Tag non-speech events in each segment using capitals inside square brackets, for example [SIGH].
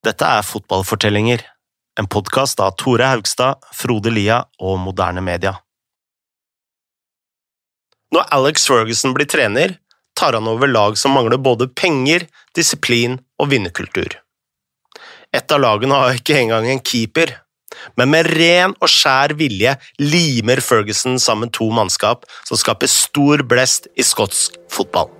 Dette er Fotballfortellinger, en podkast av Tore Haugstad, Frode Lia og Moderne Media. Når Alex Ferguson blir trener, tar han over lag som mangler både penger, disiplin og vinnerkultur. Et av lagene har ikke engang en keeper, men med ren og skjær vilje limer Ferguson sammen to mannskap som skaper stor blest i skotsk fotball.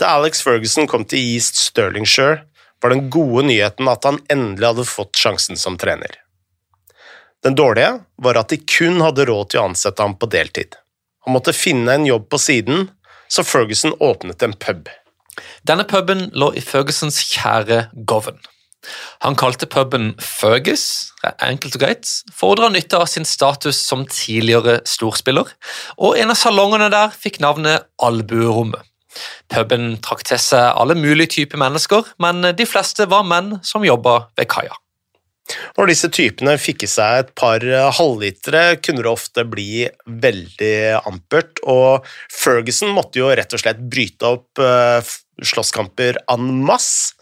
Da Alex Ferguson kom til East Stirlingshire, var den gode nyheten at han endelig hadde fått sjansen som trener. Den dårlige var at de kun hadde råd til å ansette ham på deltid. Han måtte finne en jobb på siden, så Ferguson åpnet en pub. Denne puben lå i Fergusons kjære Govan. Han kalte puben Fergus, enkelt og greit, for å dra nytte av sin status som tidligere storspiller, og en av salongene der fikk navnet Albuerommet. Puben trakk til seg alle mulige typer mennesker, men de fleste var menn som jobba ved kaia. Når disse typene fikk i seg et par halvlitere, kunne det ofte bli veldig ampert, og Ferguson måtte jo rett og slett bryte opp eh, slåsskamper en masse.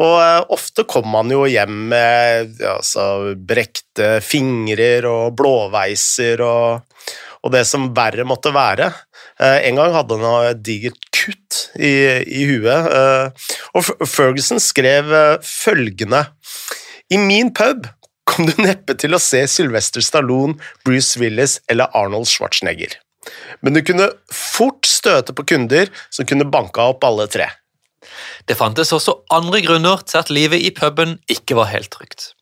Og eh, ofte kom han jo hjem med altså, brekte fingrer og blåveiser og, og det som verre måtte være. Eh, en gang hadde han et digert kutt i, i huet, eh, og Ferguson skrev eh, følgende I min pub kom du neppe til å se Sylvester Stallone, Bruce Willis eller Arnold Schwarzenegger. Men du kunne fort støte på kunder som kunne banka opp alle tre. Det fantes også andre grunner til at livet i puben ikke var helt trygt.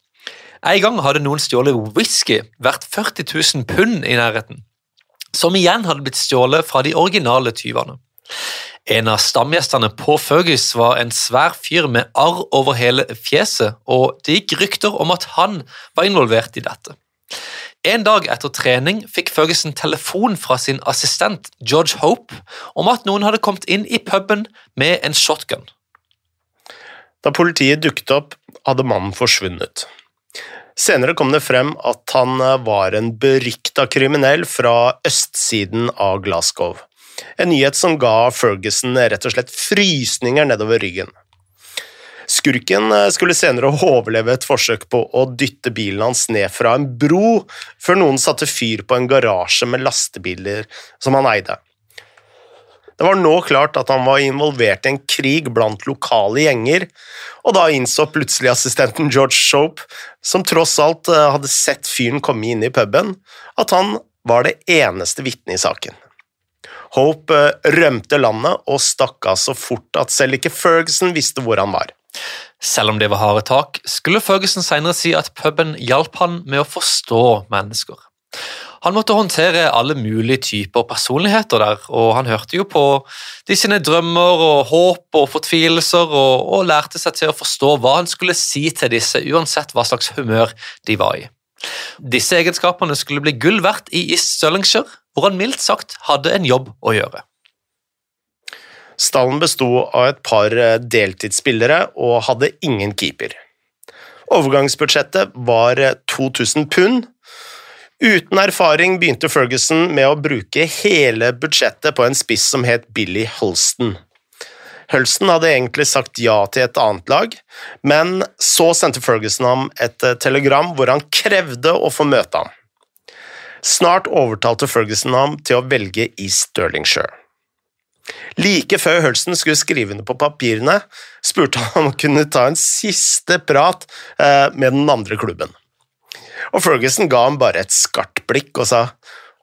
En gang hadde noen stjålet whisky verdt 40 000 pund i nærheten som igjen hadde blitt stjålet fra de originale tyvene. En av stamgjestene på Fergus var en svær fyr med arr over hele fjeset, og det gikk rykter om at han var involvert i dette. En dag etter trening fikk Ferguson telefon fra sin assistent George Hope om at noen hadde kommet inn i puben med en shotgun. Da politiet dukket opp, hadde mannen forsvunnet. Senere kom det frem at han eh, var en berykta kriminell fra østsiden av Glasgow. En nyhet som ga Ferguson rett og slett frysninger nedover ryggen. Skurken eh, skulle senere [LAUGHS] overleve et forsøk på å dytte bilen hans ned fra en bro, før noen satte fyr på en garasje med lastebiler som han eide. Det var nå klart at han var involvert i en krig blant lokale gjenger, og da innså plutselig assistenten George Shope, som tross alt eh, hadde sett fyren komme inn i puben, at han var det eneste vitnet i saken. Hope eh, rømte landet og stakk av så fort at selv ikke Ferguson visste hvor han var. Selv om det var harde tak, skulle Ferguson senere si at puben hjalp han med å forstå mennesker. Han måtte håndtere alle mulige typer personligheter der, og han hørte jo på de sine drømmer og håp og fortvilelser, og, og lærte seg til å forstå hva han skulle si til disse, uansett hva slags humør de var i. Disse egenskapene skulle bli gull verdt i East Stirlingshire, hvor han mildt sagt hadde en jobb å gjøre. Stallen besto av et par eh, deltidsspillere og hadde ingen keeper. Overgangsbudsjettet var 2000 pund, Uten erfaring begynte Ferguson med å bruke hele budsjettet på en spiss som het Billy Holston. Hulston hadde egentlig sagt ja til et annet lag, men så sendte Ferguson ham et eh, telegram hvor han krevde å få møte ham. Snart overtalte Ferguson ham til å velge i Stirlingshire. Like før Hulston skulle skrive under på papirene, spurte han om han kunne ta en siste prat eh, med den andre klubben og Ferguson ga ham bare et skarpt blikk og sa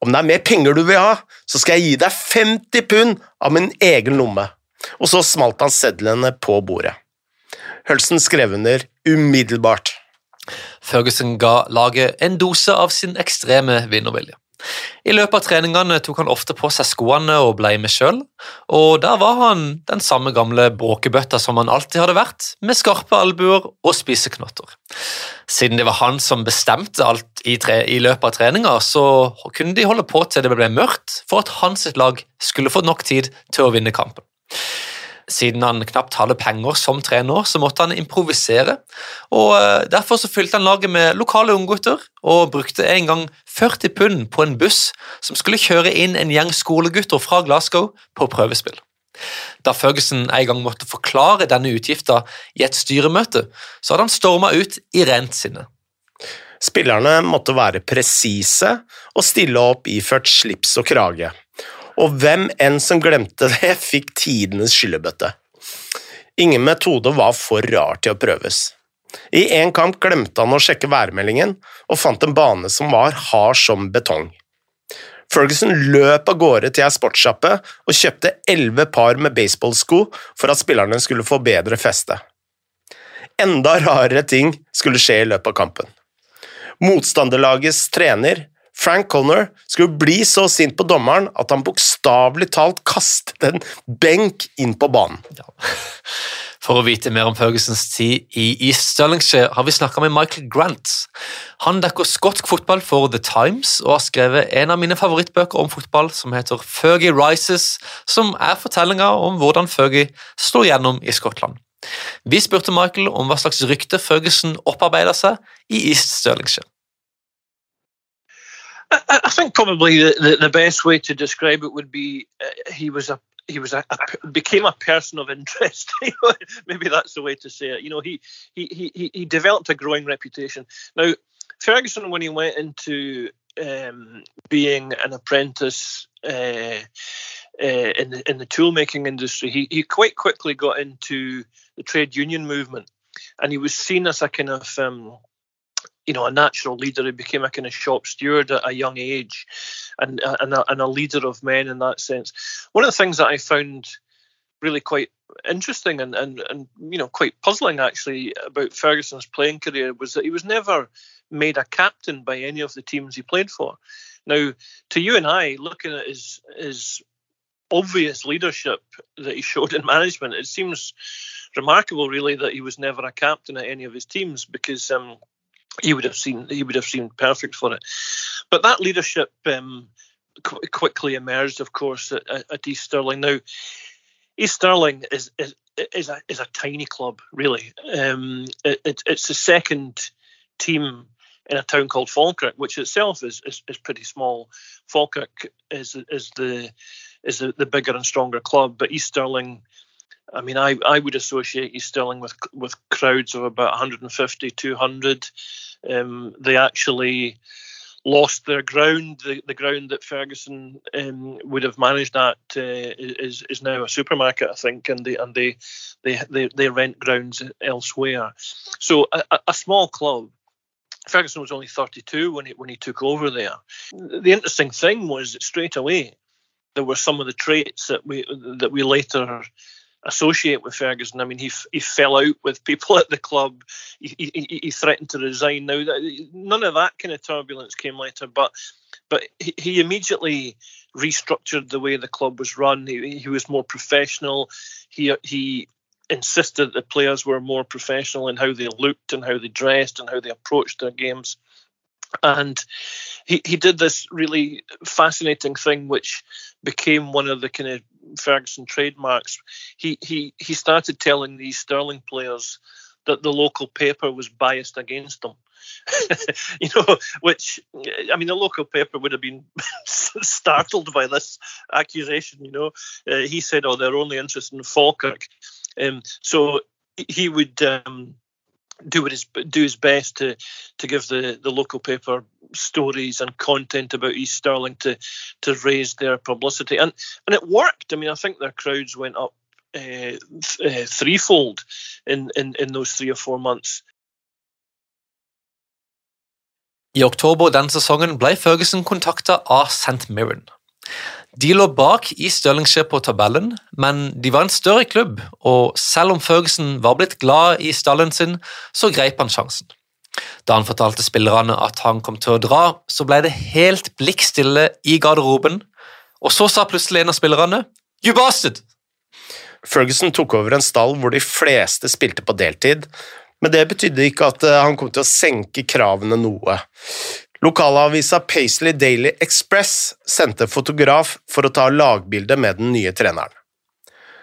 om det er mer penger du vil ha, så skal jeg gi deg 50 pund av min egen lomme. Og så smalt han sedlene på bordet. Hølsen skrev under umiddelbart. Ferguson ga laget en dose av sin ekstreme vinnervilje. I løpet av treningene tok han ofte på seg skoene og ble med sjøl, og der var han den samme gamle bråkebøtta som han alltid hadde vært, med skarpe albuer og spiseknotter. Siden det var han som bestemte alt i, tre, i løpet av treninga, så kunne de holde på til det ble mørkt for at hans lag skulle få nok tid til å vinne kampen. Siden han knapt hadde penger som trener, så måtte han improvisere. og eh, Derfor så fylte han laget med lokale unggutter og brukte en gang 40 pund på en buss som skulle kjøre inn en gjeng skolegutter fra Glasgow på prøvespill. Da Ferguson en gang måtte forklare denne utgifta i et styremøte, så hadde han storma ut i rent sinne. Spillerne måtte være presise og stille opp iført slips og krage og hvem enn som glemte det, [LAUGHS] fikk tidenes skyllebøtte. Ingen metode var for rar til å prøves. I én kamp glemte han å sjekke værmeldingen, og fant en bane som var hard som betong. Ferguson løp av gårde til ei sportssjappe og kjøpte elleve par med baseballsko for at spillerne skulle få bedre feste. Enda rarere ting skulle skje i løpet av kampen. Motstanderlagets trener Frank Connor skulle bli så sint på dommeren at han bokstavelig talt kastet en benk inn på banen. Ja. For å vite mer om Fergusons tid i East Stirlingshire har vi snakka med Michael Grant. Han dekker skotsk fotball for The Times og har skrevet en av mine favorittbøker om fotball som heter Fergie Rises, som er fortellinga om hvordan Fergie slo gjennom i Skottland. Vi spurte Michael om hva slags rykte Ferguson opparbeida seg i East Stirlingshire. I, I think probably the, the, the, best way to describe it would be uh, he was a he was a, a, became a person of interest. [LAUGHS] Maybe that's the way to say it. You know, he he he he developed a growing reputation. Now, Ferguson, when he went into um, being an apprentice uh, uh, in the in the tool making industry, he he quite quickly got into the trade union movement, and he was seen as a kind of um, you know, a natural leader. He became a kind of shop steward at a young age, and uh, and a, and a leader of men in that sense. One of the things that I found really quite interesting and, and, and you know quite puzzling actually about Ferguson's playing career was that he was never made a captain by any of the teams he played for. Now, to you and I, looking at his his obvious leadership that he showed in management, it seems remarkable, really, that he was never a captain at any of his teams because um, he would have seen he would have seemed perfect for it. But that leadership um, qu- quickly emerged, of course, at, at, East Stirling. Now, East Stirling is is is a is a tiny club, really. Um, it, it's the second team in a town called Falkirk, which itself is is, is pretty small. Falkirk is is the is the, the bigger and stronger club, but East Stirling I mean, I, I would associate East Stirling with with crowds of about 150, 200. Um, they actually lost their ground. The, the ground that Ferguson um, would have managed at uh, is is now a supermarket, I think, and they and they they they, they rent grounds elsewhere. So a, a small club. Ferguson was only 32 when he when he took over there. The interesting thing was that straight away there were some of the traits that we that we later associate with Ferguson. I mean, he he fell out with people [LAUGHS] at the club. He, he, he threatened to resign. Now, none of that kind of turbulence came later, but but he, he immediately restructured the way the club was run. He, he was more professional. He he insisted that the players were more professional in how they looked and how they dressed and how they approached their games. And he, he did this really fascinating thing, which became one of the kind of Ferguson trademarks. He he he started telling these Sterling players that the local paper was biased against them. [LAUGHS] you know, which I mean, the local paper would have been [LAUGHS] startled by this accusation. You know, uh, he said, "Oh, they're only interested in Falkirk," um, so he would um, do his do his best to to give the the local paper stories and content about East Stirling to to raise their publicity and and it worked. I mean, I think their crowds went up uh, uh, threefold in, in in those three or four months. I oktober den sesongen ble Ferguson kontakta av St. Mirren. De lå bak i Stirlingshire på tabellen, men de var en større klubb, og selv om Ferguson var blitt glad i stallen sin, så greip han sjansen. Da han fortalte spillerne at han kom til å dra, så ble det helt blikkstille i garderoben, og så sa plutselig en av spillerne You bastard! Ferguson tok over en stall hvor de fleste spilte på deltid, men det betydde ikke at eh, han kom til å senke kravene noe. Lokalavisa Paisley Daily Express sendte fotograf for å ta lagbilde med den nye treneren.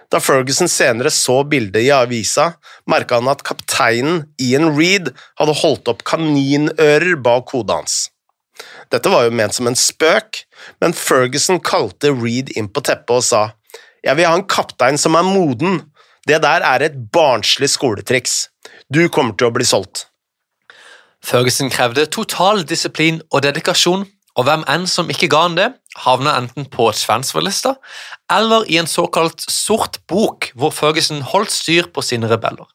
Da Ferguson senere så bildet i avisa, merka han at kapteinen Ian Reed hadde holdt opp kaninører bak hodet hans. Dette var jo ment som en spøk, men Ferguson kalte Reed inn på teppet og sa jeg vil ha en kaptein som er moden, det der er et barnslig skoletriks, du kommer til å bli solgt. Ferguson krevde total disiplin og dedikasjon, og hvem enn som ikke ga han det, havna enten på transferlista eller i en såkalt sort bok hvor Ferguson holdt styr på sine rebeller.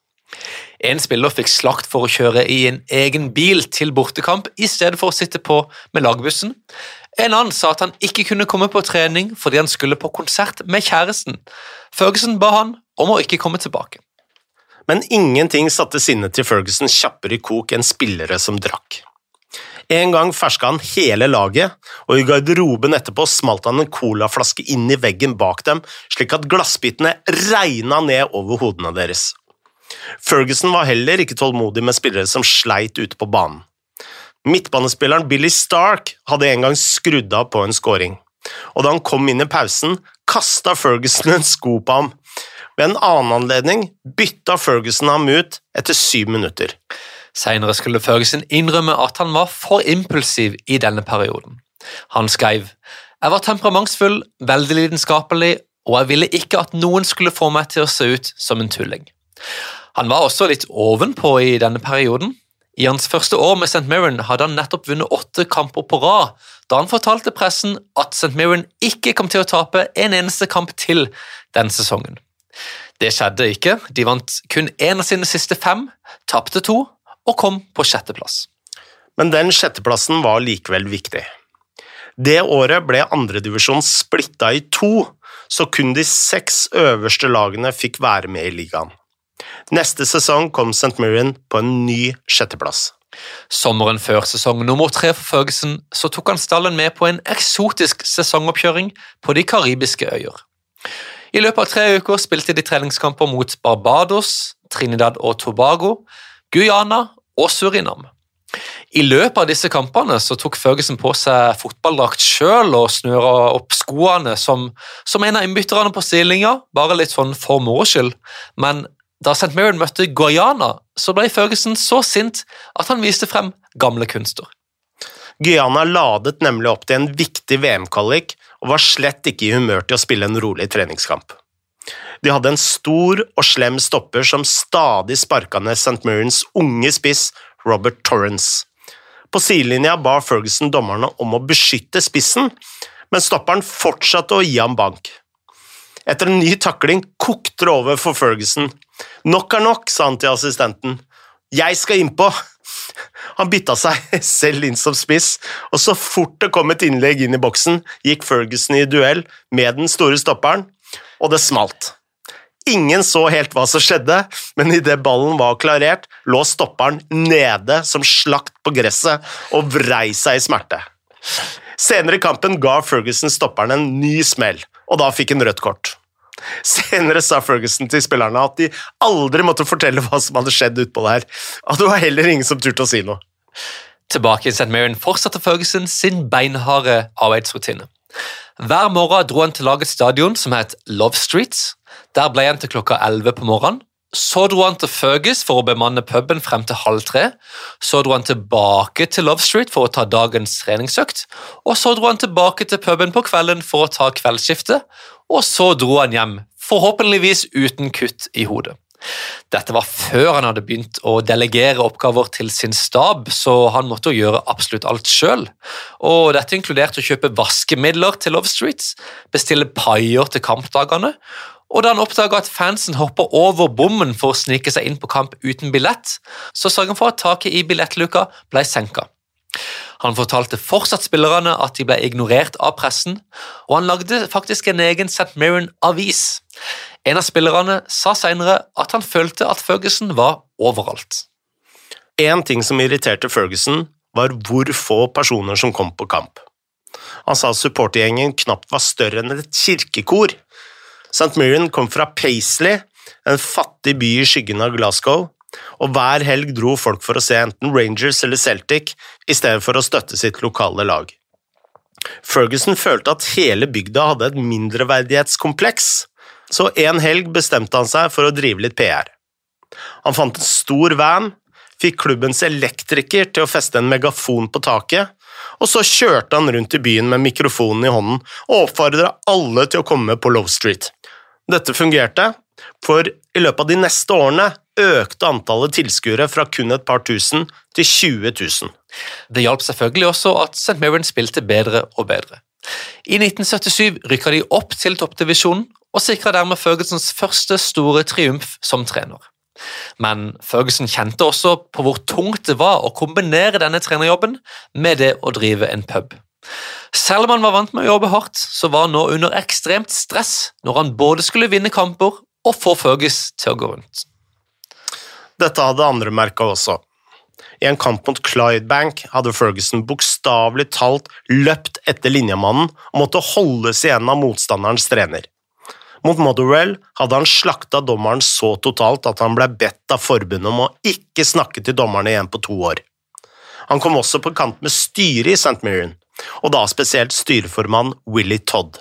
En spiller fikk slakt for å kjøre i en egen bil til bortekamp i stedet for å sitte på med lagbussen. En annen sa at han ikke kunne komme på trening fordi han skulle på konsert med kjæresten. Ferguson ba han om å ikke komme tilbake. Men ingenting satte sinnet til Ferguson kjappere i kok enn spillere som drakk. En gang ferska han hele laget, og i garderoben etterpå smalt han en colaflaske inn i veggen bak dem, slik at glassbitene regna ned over hodene deres. Ferguson var heller ikke tålmodig med spillere som sleit ute på banen. Midtbanespilleren Billy Stark hadde en gang skrudd av på en scoring, og da han kom inn i pausen, kasta Ferguson en sko på ham. Ved en annen anledning bytta Ferguson ham ut etter syv minutter. Senere skulle Ferguson innrømme at han var for impulsiv i denne perioden. Han skrev Jeg var temperamentsfull, veldig lidenskapelig, og jeg ville ikke at noen skulle få meg til å se ut som en tulling. Han var også litt ovenpå i denne perioden. I hans første år med St. Mirren hadde han nettopp vunnet åtte kamper på rad, da han fortalte pressen at St. Mirren ikke kom til å tape en eneste kamp til denne sesongen. Det skjedde ikke, de vant kun én av sine siste fem, tapte to og kom på sjetteplass. Men den sjetteplassen var likevel viktig. Det året ble andredivisjon splitta i to, så kun de seks øverste lagene fikk være med i ligaen. Neste sesong kom St. Mirren på en ny sjetteplass. Sommeren før sesong nummer tre for Ferguson så tok han stallen med på en eksotisk sesongoppkjøring på de karibiske øyer. I løpet av tre uker spilte de treningskamper mot Barbados, Trinidad og Tobago, Guyana og Surinam. I løpet av disse kampene så tok Ferguson på seg fotballdrakt sjøl og snøra opp skoene som, som en av innbytterne på stillinga, bare litt sånn for moro skyld. Men da St. Mirren møtte Guyana, så ble Ferguson så sint at han viste frem gamle kunster. Guyana ladet nemlig opp til en viktig VM-kvalik og var slett ikke i humør til å spille en rolig treningskamp. De hadde en stor og slem stopper som stadig sparka ned St. Mirrens unge spiss Robert Torrance. På sidelinja ba Ferguson dommerne om å beskytte spissen, men stopperen fortsatte å gi ham bank. Etter en ny takling kokte det over for Ferguson. Nok er nok, sa han til assistenten. Jeg skal innpå! Han bytta seg [LAUGHS] selv inn som spiss, og så fort det kom et innlegg inn i boksen, gikk Ferguson i duell med den store stopperen, og det smalt. Ingen så helt hva som skjedde, men idet ballen var klarert, lå stopperen nede som slakt på gresset og vrei seg i smerte. Senere i kampen ga Ferguson stopperen en ny smell, og da fikk han rødt kort. Senere sa Ferguson til spillerne at de aldri måtte fortelle hva som hadde skjedd utpå der, og det var heller ingen som turte å si noe. Tilbake i St. Marion fortsatte Ferguson sin beinharde arbeidsrutine. Hver morgen dro han til lagets stadion, som het Love Streets. Der ble han til klokka 11 på morgenen. Så dro han til Fergus for å bemanne puben frem til halv tre. Så dro han tilbake til Love Street for å ta dagens treningsøkt. Og så dro han tilbake til puben på kvelden for å ta kveldsskiftet. Og så dro han hjem, forhåpentligvis uten kutt i hodet. Dette var før han hadde begynt å delegere oppgaver til sin stab, så han måtte gjøre absolutt alt sjøl. Dette inkluderte å kjøpe vaskemidler til Love Streets, bestille paier til kampdagene, og da han oppdaga at fansen hopper over bommen for å snike seg inn på kamp uten billett, så sørga han for at taket i billettluka ble senka. Han fortalte fortsatt spillerne at de ble ignorert av pressen, og han lagde faktisk en egen St. Mirren-avis. En av spillerne sa senere at han følte at Ferguson var overalt. Én ting som irriterte Ferguson, var hvor få personer som kom på kamp. Han sa supportergjengen knapt var større enn et kirkekor. St. Mirren kom fra Paisley, en fattig by i skyggen av Glasgow, og hver helg dro folk for å se enten Rangers eller Celtic i stedet for å støtte sitt lokale lag. Ferguson følte at hele bygda hadde et mindreverdighetskompleks, så en helg bestemte han seg for å drive litt PR. Han fant en stor van, fikk klubbens elektriker til å feste en megafon på taket, og så kjørte han rundt i byen med mikrofonen i hånden og oppfordra alle til å komme på Love Street. Dette fungerte, for i løpet av de neste årene økte antallet tilskuere fra kun et par tusen til 20 000. Det hjalp selvfølgelig også at St. Mirren spilte bedre og bedre. I 1977 rykka de opp til toppdivisjonen og sikra dermed Fergusons første store triumf som trener. Men Ferguson kjente også på hvor tungt det var å kombinere denne trenerjobben med det å drive en pub. Selv om han var vant med å jobbe hardt, så var han nå under ekstremt stress når han både skulle vinne kamper og få Fergus til å gå rundt. Dette hadde andre merka også. I en kamp mot Clydebank hadde Ferguson bokstavelig talt løpt etter linjemannen og måtte holdes igjen av motstanderens trener. Mot Motherwell hadde han slakta dommeren så totalt at han ble bedt av forbundet om å ikke snakke til dommerne igjen på to år. Han kom også på kant med styret i St. Mirren, og da spesielt styreformann Willy Todd.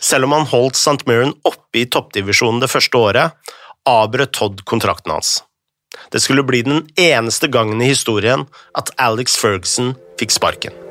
Selv om han holdt St. Mirren oppe i toppdivisjonen det første året, avbrøt Todd kontrakten hans. Det skulle bli den eneste gangen i historien at Alex Ferguson fikk sparken.